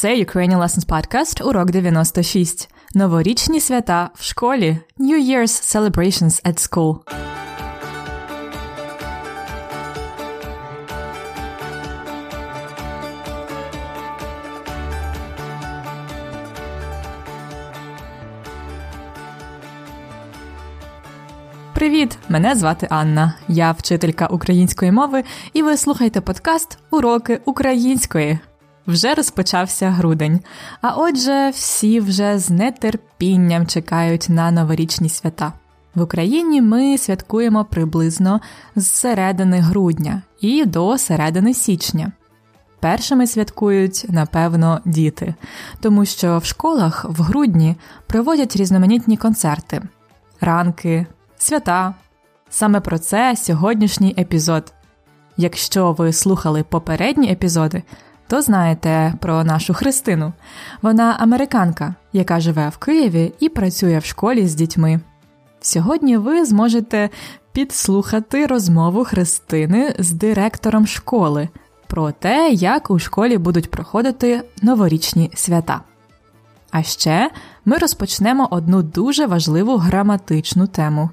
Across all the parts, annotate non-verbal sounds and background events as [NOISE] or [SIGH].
Це Ukrainian Lessons Podcast, урок 96. Новорічні свята в школі. New Year's Celebrations at School. Привіт! Мене звати Анна. Я вчителька української мови, і ви слухаєте подкаст Уроки української. Вже розпочався грудень, а отже, всі вже з нетерпінням чекають на новорічні свята. В Україні ми святкуємо приблизно з середини грудня і до середини січня. Першими святкують, напевно, діти, тому що в школах в грудні проводять різноманітні концерти, ранки, свята. Саме про це сьогоднішній епізод. Якщо ви слухали попередні епізоди, то знаєте про нашу Христину. Вона американка, яка живе в Києві і працює в школі з дітьми. Сьогодні ви зможете підслухати розмову Христини з директором школи про те, як у школі будуть проходити новорічні свята. А ще ми розпочнемо одну дуже важливу граматичну тему.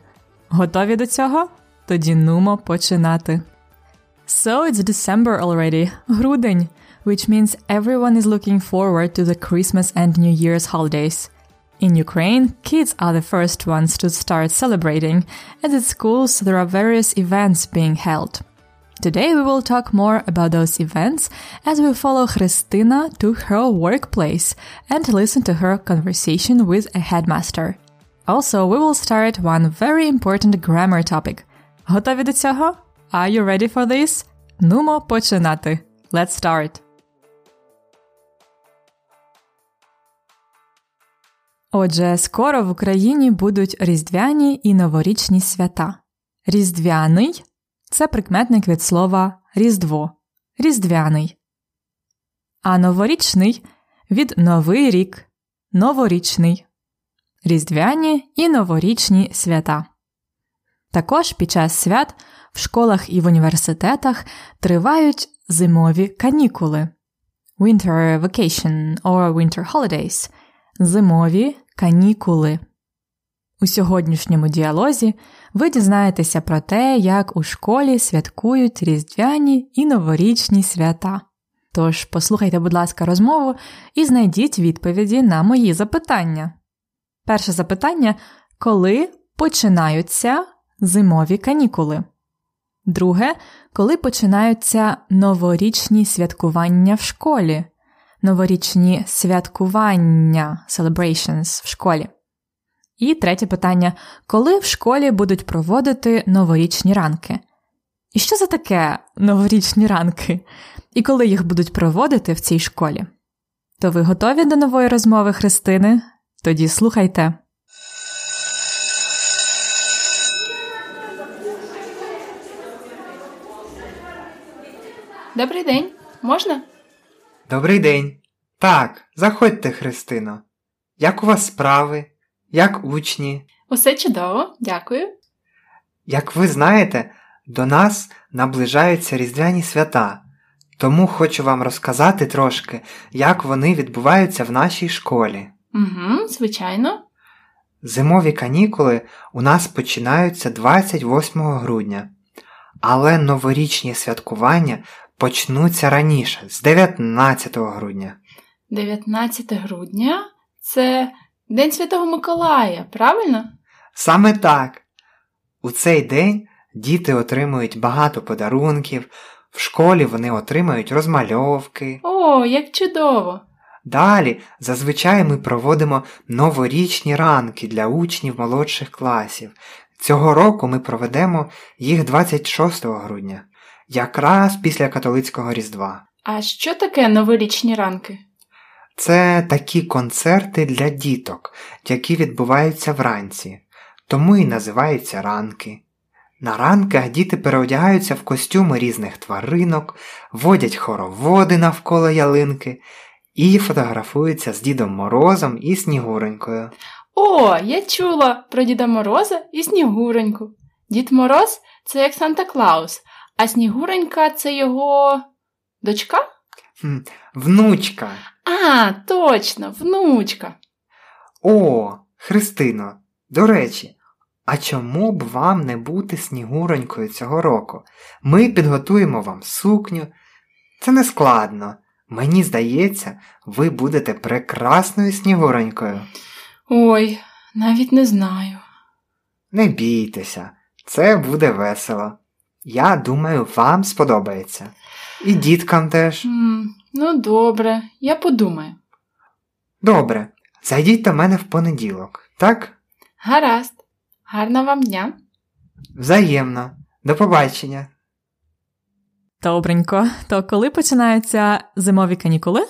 Готові до цього? Тоді нумо починати. So it's December already, грудень, which means everyone is looking forward to the Christmas and New Year's holidays. In Ukraine, kids are the first ones to start celebrating, and at schools there are various events being held. Today we will talk more about those events as we follow Christina to her workplace and listen to her conversation with a headmaster. Also, we will start one very important grammar topic. Готові до цього? Are you ready for this? Нумо починати. Let's start. Отже, скоро в Україні будуть різдвяні і новорічні свята. Різдвяний це прикметник від слова різдво, різдвяний. А новорічний від новий рік, новорічний, різдвяні і новорічні свята. Також під час свят в школах і в університетах тривають зимові канікули Winter Vacation or Winter Holidays – Зимові канікули. У сьогоднішньому діалозі ви дізнаєтеся про те, як у школі святкують різдвяні і новорічні свята. Тож послухайте, будь ласка, розмову і знайдіть відповіді на мої запитання. Перше запитання коли починаються зимові канікули? Друге, коли починаються новорічні святкування в школі? Новорічні святкування celebrations в школі? І третє питання: коли в школі будуть проводити новорічні ранки? І що за таке новорічні ранки? І коли їх будуть проводити в цій школі? То ви готові до нової розмови Христини? Тоді слухайте. Добрий день. Можна? Добрий день. Так, заходьте, Христино. Як у вас справи? Як учні? Усе чудово, дякую. Як ви знаєте, до нас наближаються різдвяні свята, тому хочу вам розказати трошки, як вони відбуваються в нашій школі. Угу, Звичайно. Зимові канікули у нас починаються 28 грудня, але новорічні святкування почнуться раніше, з 19 грудня. 19 грудня це День Святого Миколая, правильно? Саме так. У цей день діти отримують багато подарунків, в школі вони отримають розмальовки. О, як чудово! Далі зазвичай ми проводимо новорічні ранки для учнів молодших класів. Цього року ми проведемо їх 26 грудня якраз після католицького Різдва. А що таке новорічні ранки? Це такі концерти для діток, які відбуваються вранці, тому і називаються ранки. На ранках діти переодягаються в костюми різних тваринок, водять хороводи навколо ялинки і фотографуються з Дідом Морозом і Снігуренькою. О, я чула про Діда Мороза і Снігуреньку. Дід Мороз це як Санта Клаус, а Снігуренька це його дочка? Внучка. А, точно, внучка. О, Христино, до речі, а чому б вам не бути снігуронькою цього року? Ми підготуємо вам сукню. Це не складно. Мені здається, ви будете прекрасною снігуронькою. Ой, навіть не знаю. Не бійтеся, це буде весело. Я думаю, вам сподобається. І діткам теж. М, ну, добре, я подумаю. Добре, зайдіть до мене в понеділок, так? Гаразд. Гарного вам дня. Взаємно. До побачення. Добренько. То коли починаються зимові канікули?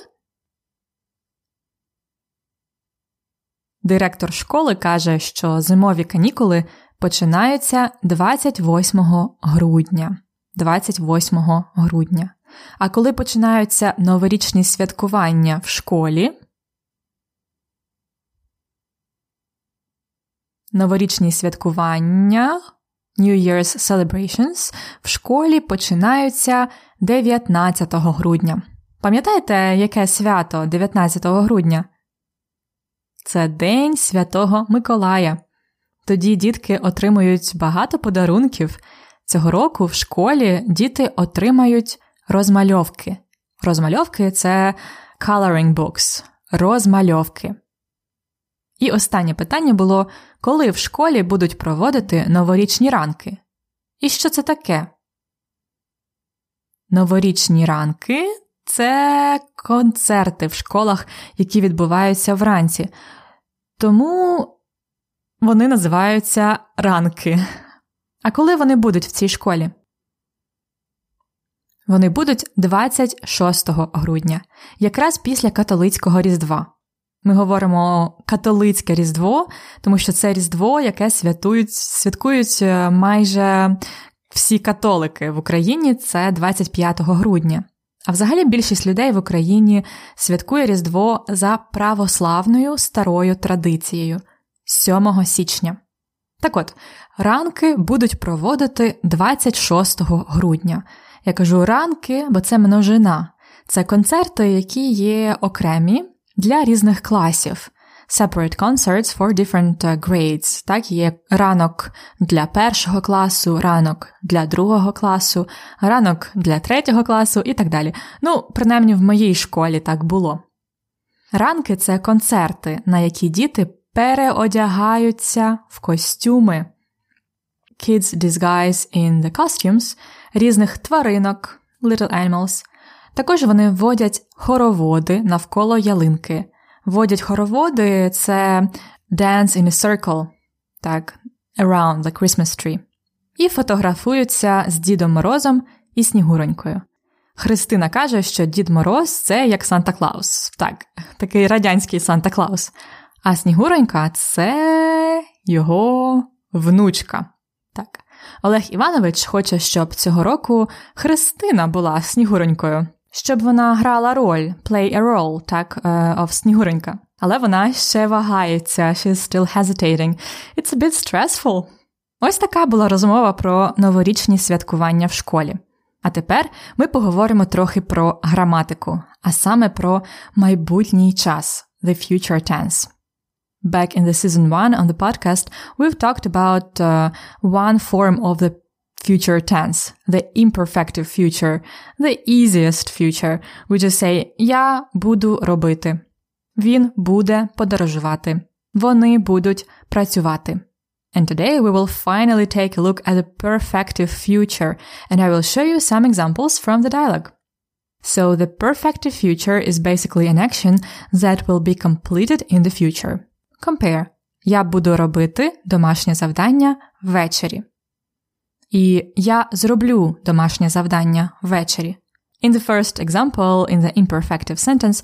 Директор школи каже, що зимові канікули починаються 28 грудня. 28 грудня. А коли починаються новорічні святкування в школі? Новорічні святкування New Year's Celebrations в школі починаються 19 грудня. Пам'ятаєте, яке свято 19 грудня? Це День Святого Миколая. Тоді дітки отримують багато подарунків. Цього року в школі діти отримають розмальовки. Розмальовки це coloring books. Розмальовки. І останнє питання було: коли в школі будуть проводити новорічні ранки? І що це таке? Новорічні ранки це концерти в школах, які відбуваються вранці. Тому вони називаються ранки. А коли вони будуть в цій школі? Вони будуть 26 грудня, якраз після католицького Різдва. Ми говоримо католицьке Різдво, тому що це Різдво, яке святують, святкують е, майже всі католики в Україні, це 25 грудня. А взагалі більшість людей в Україні святкує Різдво за православною старою традицією 7 січня. Так от, ранки будуть проводити 26 грудня. Я кажу ранки, бо це множина. Це концерти, які є окремі для різних класів. Separate concerts for different uh, grades. Так, є ранок для першого класу, ранок для другого класу, ранок для третього класу і так далі. Ну, принаймні в моїй школі так було. Ранки це концерти, на які діти переодягаються в костюми. Kids disguise in the costumes різних тваринок, little animals. Також вони водять хороводи навколо ялинки. Водять хороводи це dance in a circle, так, around the Christmas tree. І фотографуються з Дідом Морозом і Снігуронькою. Христина каже, що Дід Мороз це як Санта Клаус. Так, такий радянський Санта Клаус. А Снігуронька це його внучка. Так. Олег Іванович хоче, щоб цього року Христина була Снігуронькою щоб вона грала роль, play a role, так, uh, of Снігуренька. Але вона ще вагається, she's still hesitating. It's a bit stressful. Ось така була розмова про новорічні святкування в школі. А тепер ми поговоримо трохи про граматику, а саме про майбутній час, the future tense. Back in the season one on the podcast, we've talked about uh, one form of the future tense, the imperfective future, the easiest future. We just say я буду робити. Він буде подорожувати. Вони будуть працювати. And today we will finally take a look at the perfective future, and I will show you some examples from the dialogue. So the perfective future is basically an action that will be completed in the future. Compare. Я буду робити домашнє завдання ввечері. І я зроблю домашнє завдання ввечері. In the first example, in the imperfective sentence,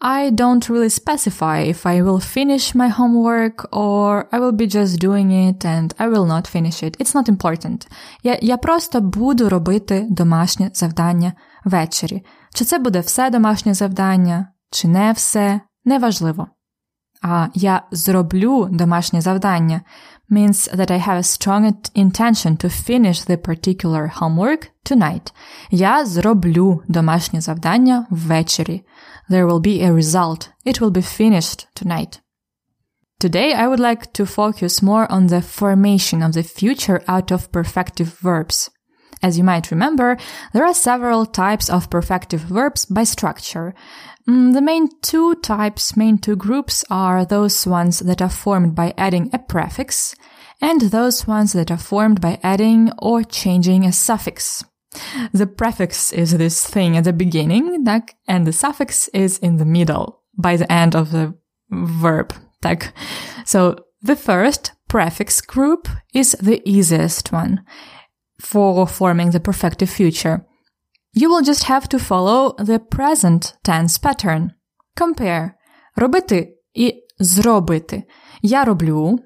I don't really specify if I will finish my homework or I will be just doing it and I will not finish it. It's not important. Я, я просто буду робити домашнє завдання ввечері. Чи це буде все домашнє завдання, чи не все, неважливо. А я зроблю домашнє завдання means that I have a strong intention to finish the particular homework tonight. Я зроблю домашнє завдання ввечері. There will be a result. It will be finished tonight. Today I would like to focus more on the formation of the future out of perfective verbs. As you might remember, there are several types of perfective verbs by structure. Mm, the main two types, main two groups are those ones that are formed by adding a prefix and those ones that are formed by adding or changing a suffix. The prefix is this thing at the beginning, and the suffix is in the middle by the end of the verb. So the first prefix group is the easiest one for forming the perfective future. You will just have to follow the present tense pattern. Compare робити і зробити. Я роблю,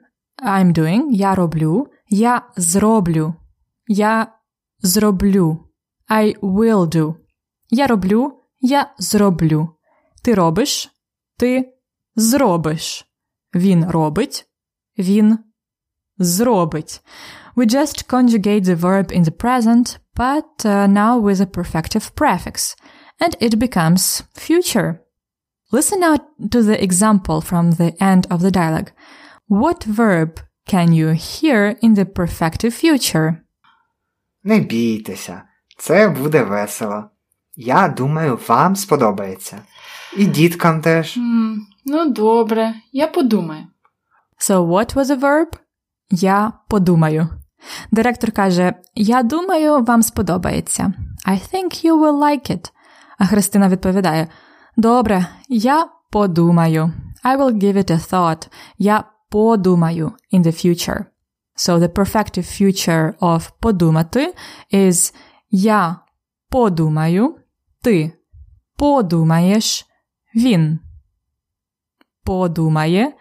I'm doing, я роблю, я зроблю, я зроблю, I will do. Я роблю, я зроблю. Ти робиш, ти зробиш. Він робить, він зробить. We just conjugate the verb in the present, but uh, now with a perfective prefix, and it becomes future. Listen now to the example from the end of the dialogue. What verb can you hear in the perfective future? Не бійтеся, це буде весело. Я думаю, вам сподобається. І діткам теж. М, ну добре, я подумаю. So what was the verb? Я подумаю. Директор каже: Я думаю, вам сподобається. I think you will like it. А Христина відповідає: Добре, я подумаю. I will give it a thought. Я подумаю in the future. So the perfective future of подумати is я подумаю, ти подумаєш, він подумає,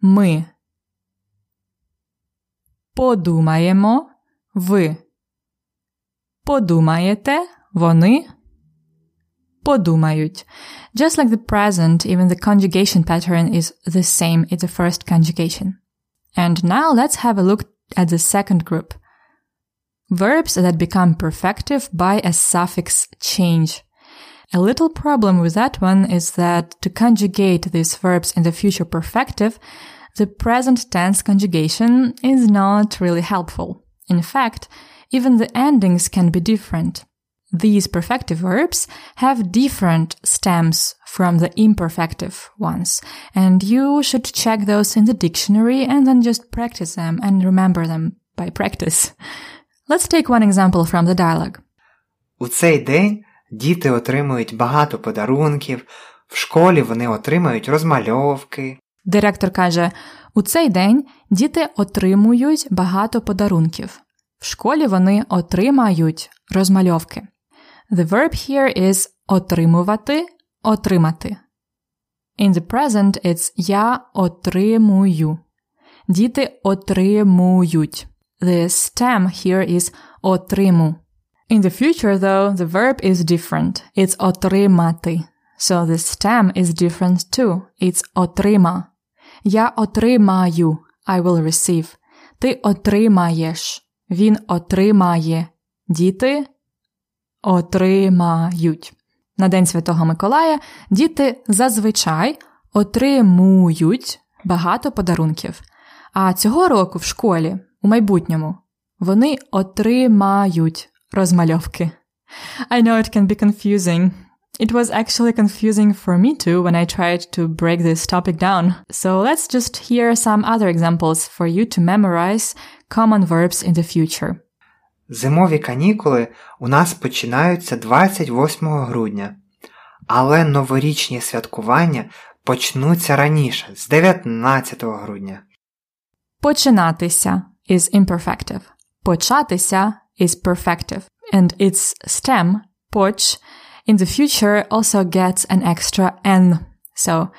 ми подумаємо, ви подумаєте, вони подумають. Just like the present, even the conjugation pattern is the same in the first conjugation. And now let's have a look at the second group. Verbs that become perfective by a suffix change. A little problem with that one is that to conjugate these verbs in the future perfective, the present tense conjugation is not really helpful. In fact, even the endings can be different. These perfective verbs have different stems from the imperfective ones, and you should check those in the dictionary and then just practice them and remember them by practice. [LAUGHS] Let's take one example from the dialogue. У цей день діти отримують багато подарунків, в школі вони отримають розмальовки. Директор каже: у цей день діти отримують багато подарунків. В школі вони отримають розмальовки. The verb here is отримувати, отримати. In the present it's я отримую. Діти отримують. The stem here is отриму. In the future, though, the verb is different. It's отримати. So the stem is different too. It's отрима. Я отримаю. I will receive. Ти отримаєш. Він отримає. Діти отримають. На День Святого Миколая діти зазвичай отримують багато подарунків. А цього року в школі, у майбутньому, вони отримають розмальовки. I know it can be confusing. It was actually confusing for me too when I tried to break this topic down. So let's just hear some other examples for you to memorize common verbs in the future. Зимові канікули у нас починаються 28 грудня, але новорічні святкування почнуться раніше, з 19 грудня. Починатися is imperfective. Початися is perfective. And its stem, поч, in the future also gets an extra n. So,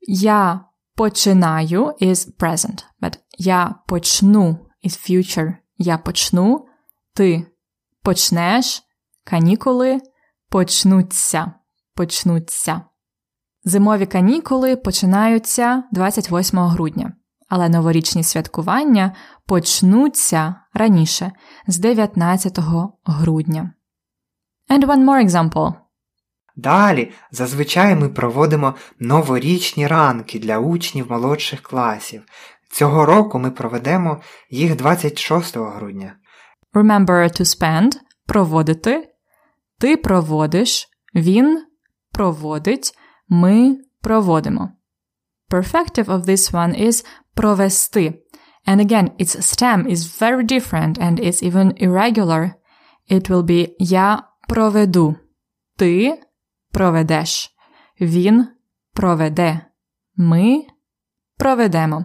я починаю is present, but я почну is future. Я почну, ти почнеш, канікули почнуться, почнуться. Зимові канікули починаються 28 грудня, але новорічні святкування почнуться раніше з 19 грудня. And one more example. Далі зазвичай ми проводимо новорічні ранки для учнів молодших класів. Цього року ми проведемо їх 26 грудня. Remember to spend проводити. Ти проводиш, він проводить, ми проводимо. Perfective of this one is провести. And again, its stem is very different and it's even irregular. It will be я проведу. Ти проведеш. Він проведе. Ми проведемо.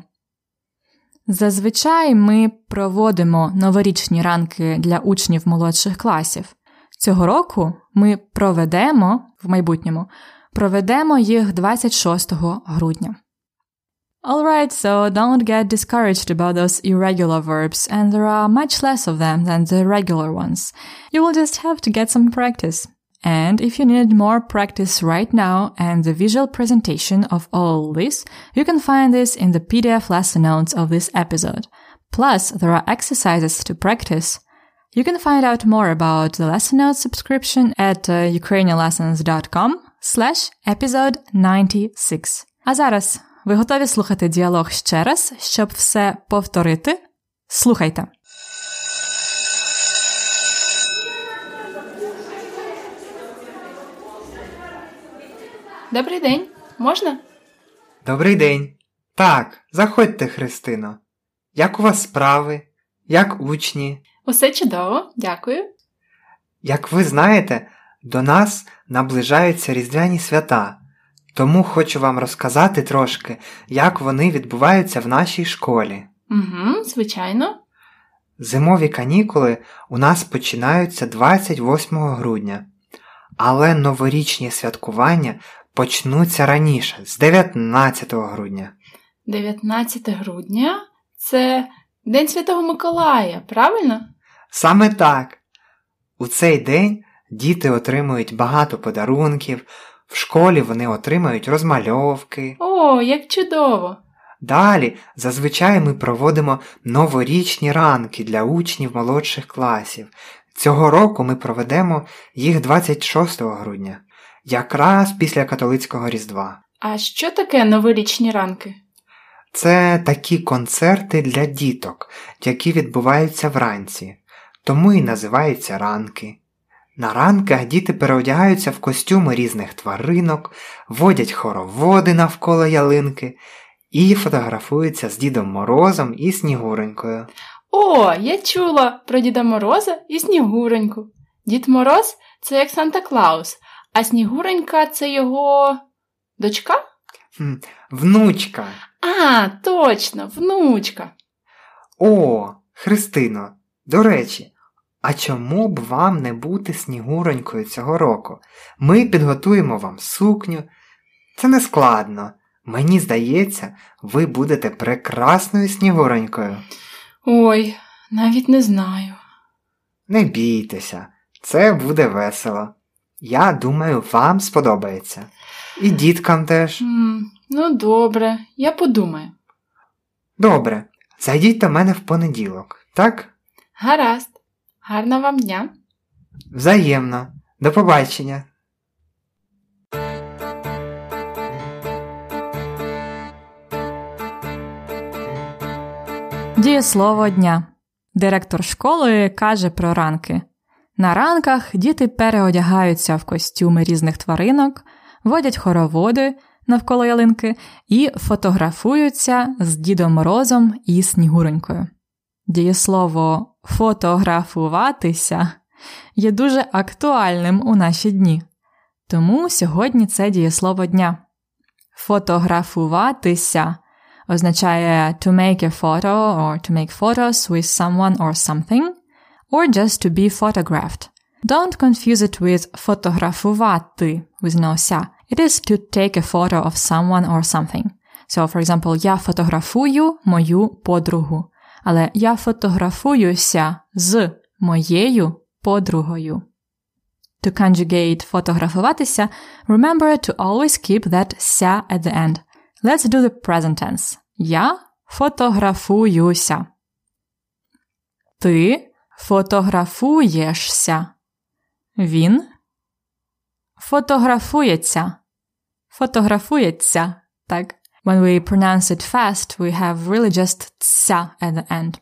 Зазвичай ми проводимо новорічні ранки для учнів молодших класів. Цього року ми проведемо в майбутньому проведемо їх 26 грудня. Alright, so don't get discouraged about those irregular verbs, and there are much less of them than the regular ones. You will just have to get some practice. And if you need more practice right now and the visual presentation of all this, you can find this in the PDF lesson notes of this episode. Plus, there are exercises to practice. You can find out more about the lesson notes subscription at uh, ukrainianlessons.com slash episode 96. Azaras! Ви готові слухати діалог ще раз, щоб все повторити? Слухайте. Добрий день. Можна? Добрий день. Так, заходьте, Христино. Як у вас справи? Як учні? Усе чудово, дякую. Як ви знаєте, до нас наближаються різдвяні свята, тому хочу вам розказати трошки, як вони відбуваються в нашій школі. Угу, звичайно. Зимові канікули у нас починаються 28 грудня, але новорічні святкування почнуться раніше, з 19 грудня. 19 грудня це День Святого Миколая, правильно? Саме так. У цей день діти отримують багато подарунків, в школі вони отримають розмальовки. О, як чудово! Далі зазвичай ми проводимо новорічні ранки для учнів молодших класів. Цього року ми проведемо їх 26 грудня, якраз після католицького Різдва. А що таке новорічні ранки? Це такі концерти для діток, які відбуваються вранці, тому і називаються ранки. На ранках діти переодягаються в костюми різних тваринок, водять хороводи навколо ялинки і фотографуються з Дідом Морозом і Снігуренькою. О, я чула про Діда Мороза і Снігуреньку. Дід Мороз це як Санта Клаус, а Снігуренька це його дочка? Внучка. А, точно, внучка. О, Христино, до речі, а чому б вам не бути снігуронькою цього року? Ми підготуємо вам сукню. Це не складно. Мені здається, ви будете прекрасною снігуронькою. Ой, навіть не знаю. Не бійтеся, це буде весело. Я думаю, вам сподобається. І діткам теж. М, ну, добре, я подумаю. Добре, зайдіть до мене в понеділок, так? Гаразд. Гарного вам дня. Взаємно. До побачення. Дієслово дня. Директор школи каже про ранки. На ранках діти переодягаються в костюми різних тваринок, водять хороводи навколо ялинки і фотографуються з Дідом Морозом і Снігуренькою. Дієслово фотографуватися є дуже актуальним у наші дні. Тому сьогодні це дієслово дня. Фотографуватися означає to make a photo or to make photos with someone or something, or just to be photographed. Don't confuse it with фотографувати with no. It is to take a photo of someone or something. So, for example, я фотографую мою подругу. Але я фотографуюся з моєю подругою. To conjugate фотографуватися, remember to always keep that ся at the end. Let's do the present tense. Я фотографуюся. Ти фотографуєшся. Він фотографується. Фотографується. Так. When we pronounce it fast, we have really just ся at the end.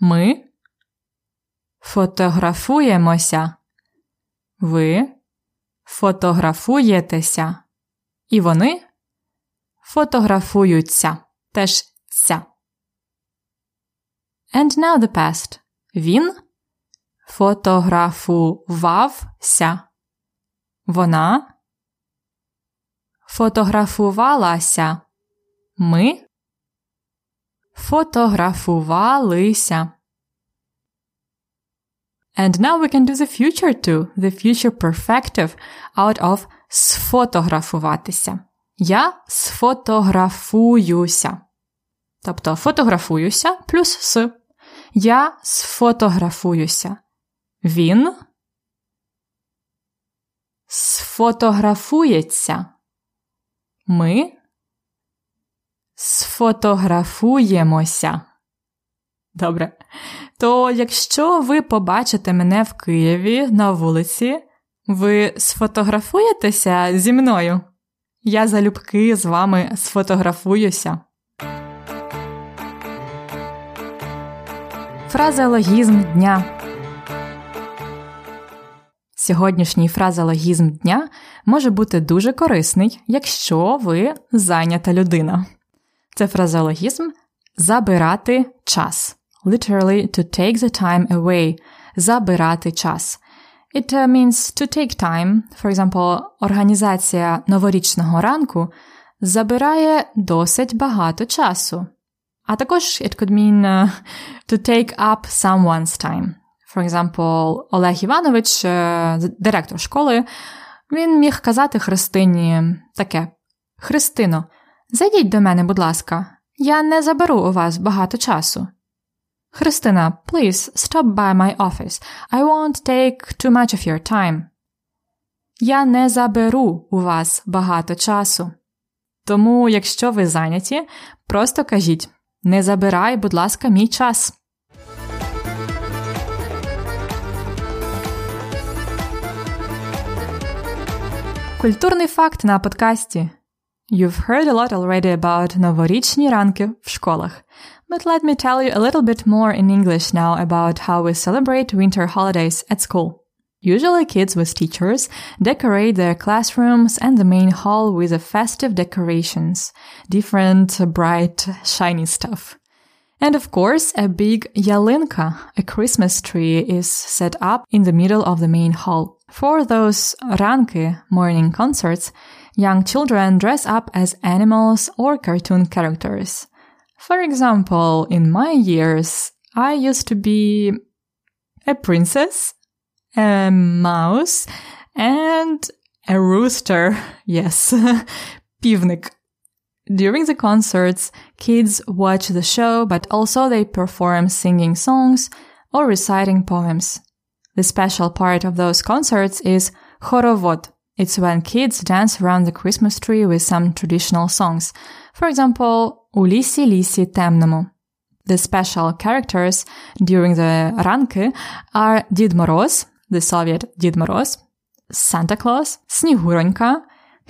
Ми фотографуємося. Ви фотографуєтеся. І вони фотографуються. Теж ця. And now the past. Він фотографувався. Вона фотографувалася. Ми фотографувалися. And now we can do the future too, the future perfective out of сфотографуватися. Я сфотографуюся. Тобто фотографуюся плюс с. Я сфотографуюся. Він сфотографується. Ми сфотографуємося. Добре. То якщо ви побачите мене в Києві на вулиці, ви сфотографуєтеся зі мною? Я залюбки з вами сфотографуюся. Фразеологізм дня. Сьогоднішній фразеологізм дня може бути дуже корисний, якщо ви зайнята людина. Це фразеологізм забирати час. Literally to take the time away. Забирати час. It uh, means to take time. For example, організація новорічного ранку забирає досить багато часу. А також it could mean uh, to take up someone's time. For example, Олег Іванович, директор школи, він міг казати Христині таке: Христино, зайдіть до мене, будь ласка, я не заберу у вас багато часу. Христина, please stop by my office. I won't take too much of your time. Я не заберу у вас багато часу. Тому, якщо ви зайняті, просто кажіть не забирай, будь ласка, мій час. Культурний факт на подкасті. You've heard a lot already about новорічні ранки в школах. But let me tell you a little bit more in English now about how we celebrate winter holidays at school. Usually kids with teachers decorate their classrooms and the main hall with festive decorations, different bright shiny stuff. And of course, a big yalinka, a Christmas tree, is set up in the middle of the main hall. For those ranke morning concerts, young children dress up as animals or cartoon characters. For example, in my years, I used to be a princess, a mouse, and a rooster. [LAUGHS] Yes, [LAUGHS] pivnik. During the concerts, kids watch the show, but also they perform singing songs or reciting poems. The special part of those concerts is хоровод. It's when kids dance around the Christmas tree with some traditional songs. For example, У лісі лісі темному. The special characters during the ранки are Дід Мороз, the Soviet Дід Мороз, Santa Claus, Снігуронька,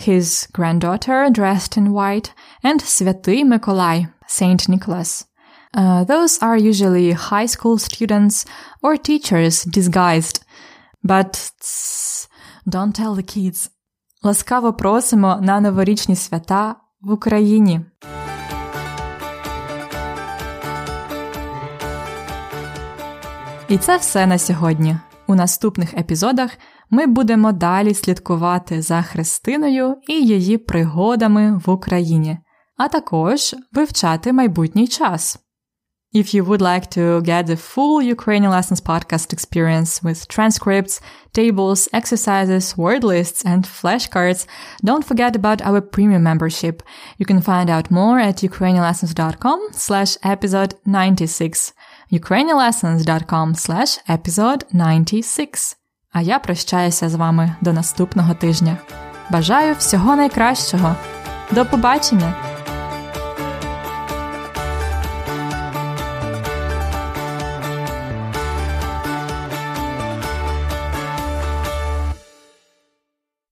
his granddaughter dressed in white, and Святий Миколай, Saint Nicholas. Uh, those are usually high school students or teachers disguised. But tss, don't tell the kids. Ласкаво просимо на новорічні свята в Україні. І це все на сьогодні. У наступних епізодах ми будемо далі слідкувати за Христиною і її пригодами в Україні, а також вивчати майбутній час. If you would like to get the full Ukrainian Lessons podcast experience with transcripts, tables, exercises, word lists, and flashcards, don't forget about our premium membership. You can find out more at ukrainianlessons.com slash episode 96 ukrainianlessons.com slash episode 96. А я прощаюся з вами до наступного тижня. Бажаю всього найкращого. До побачення!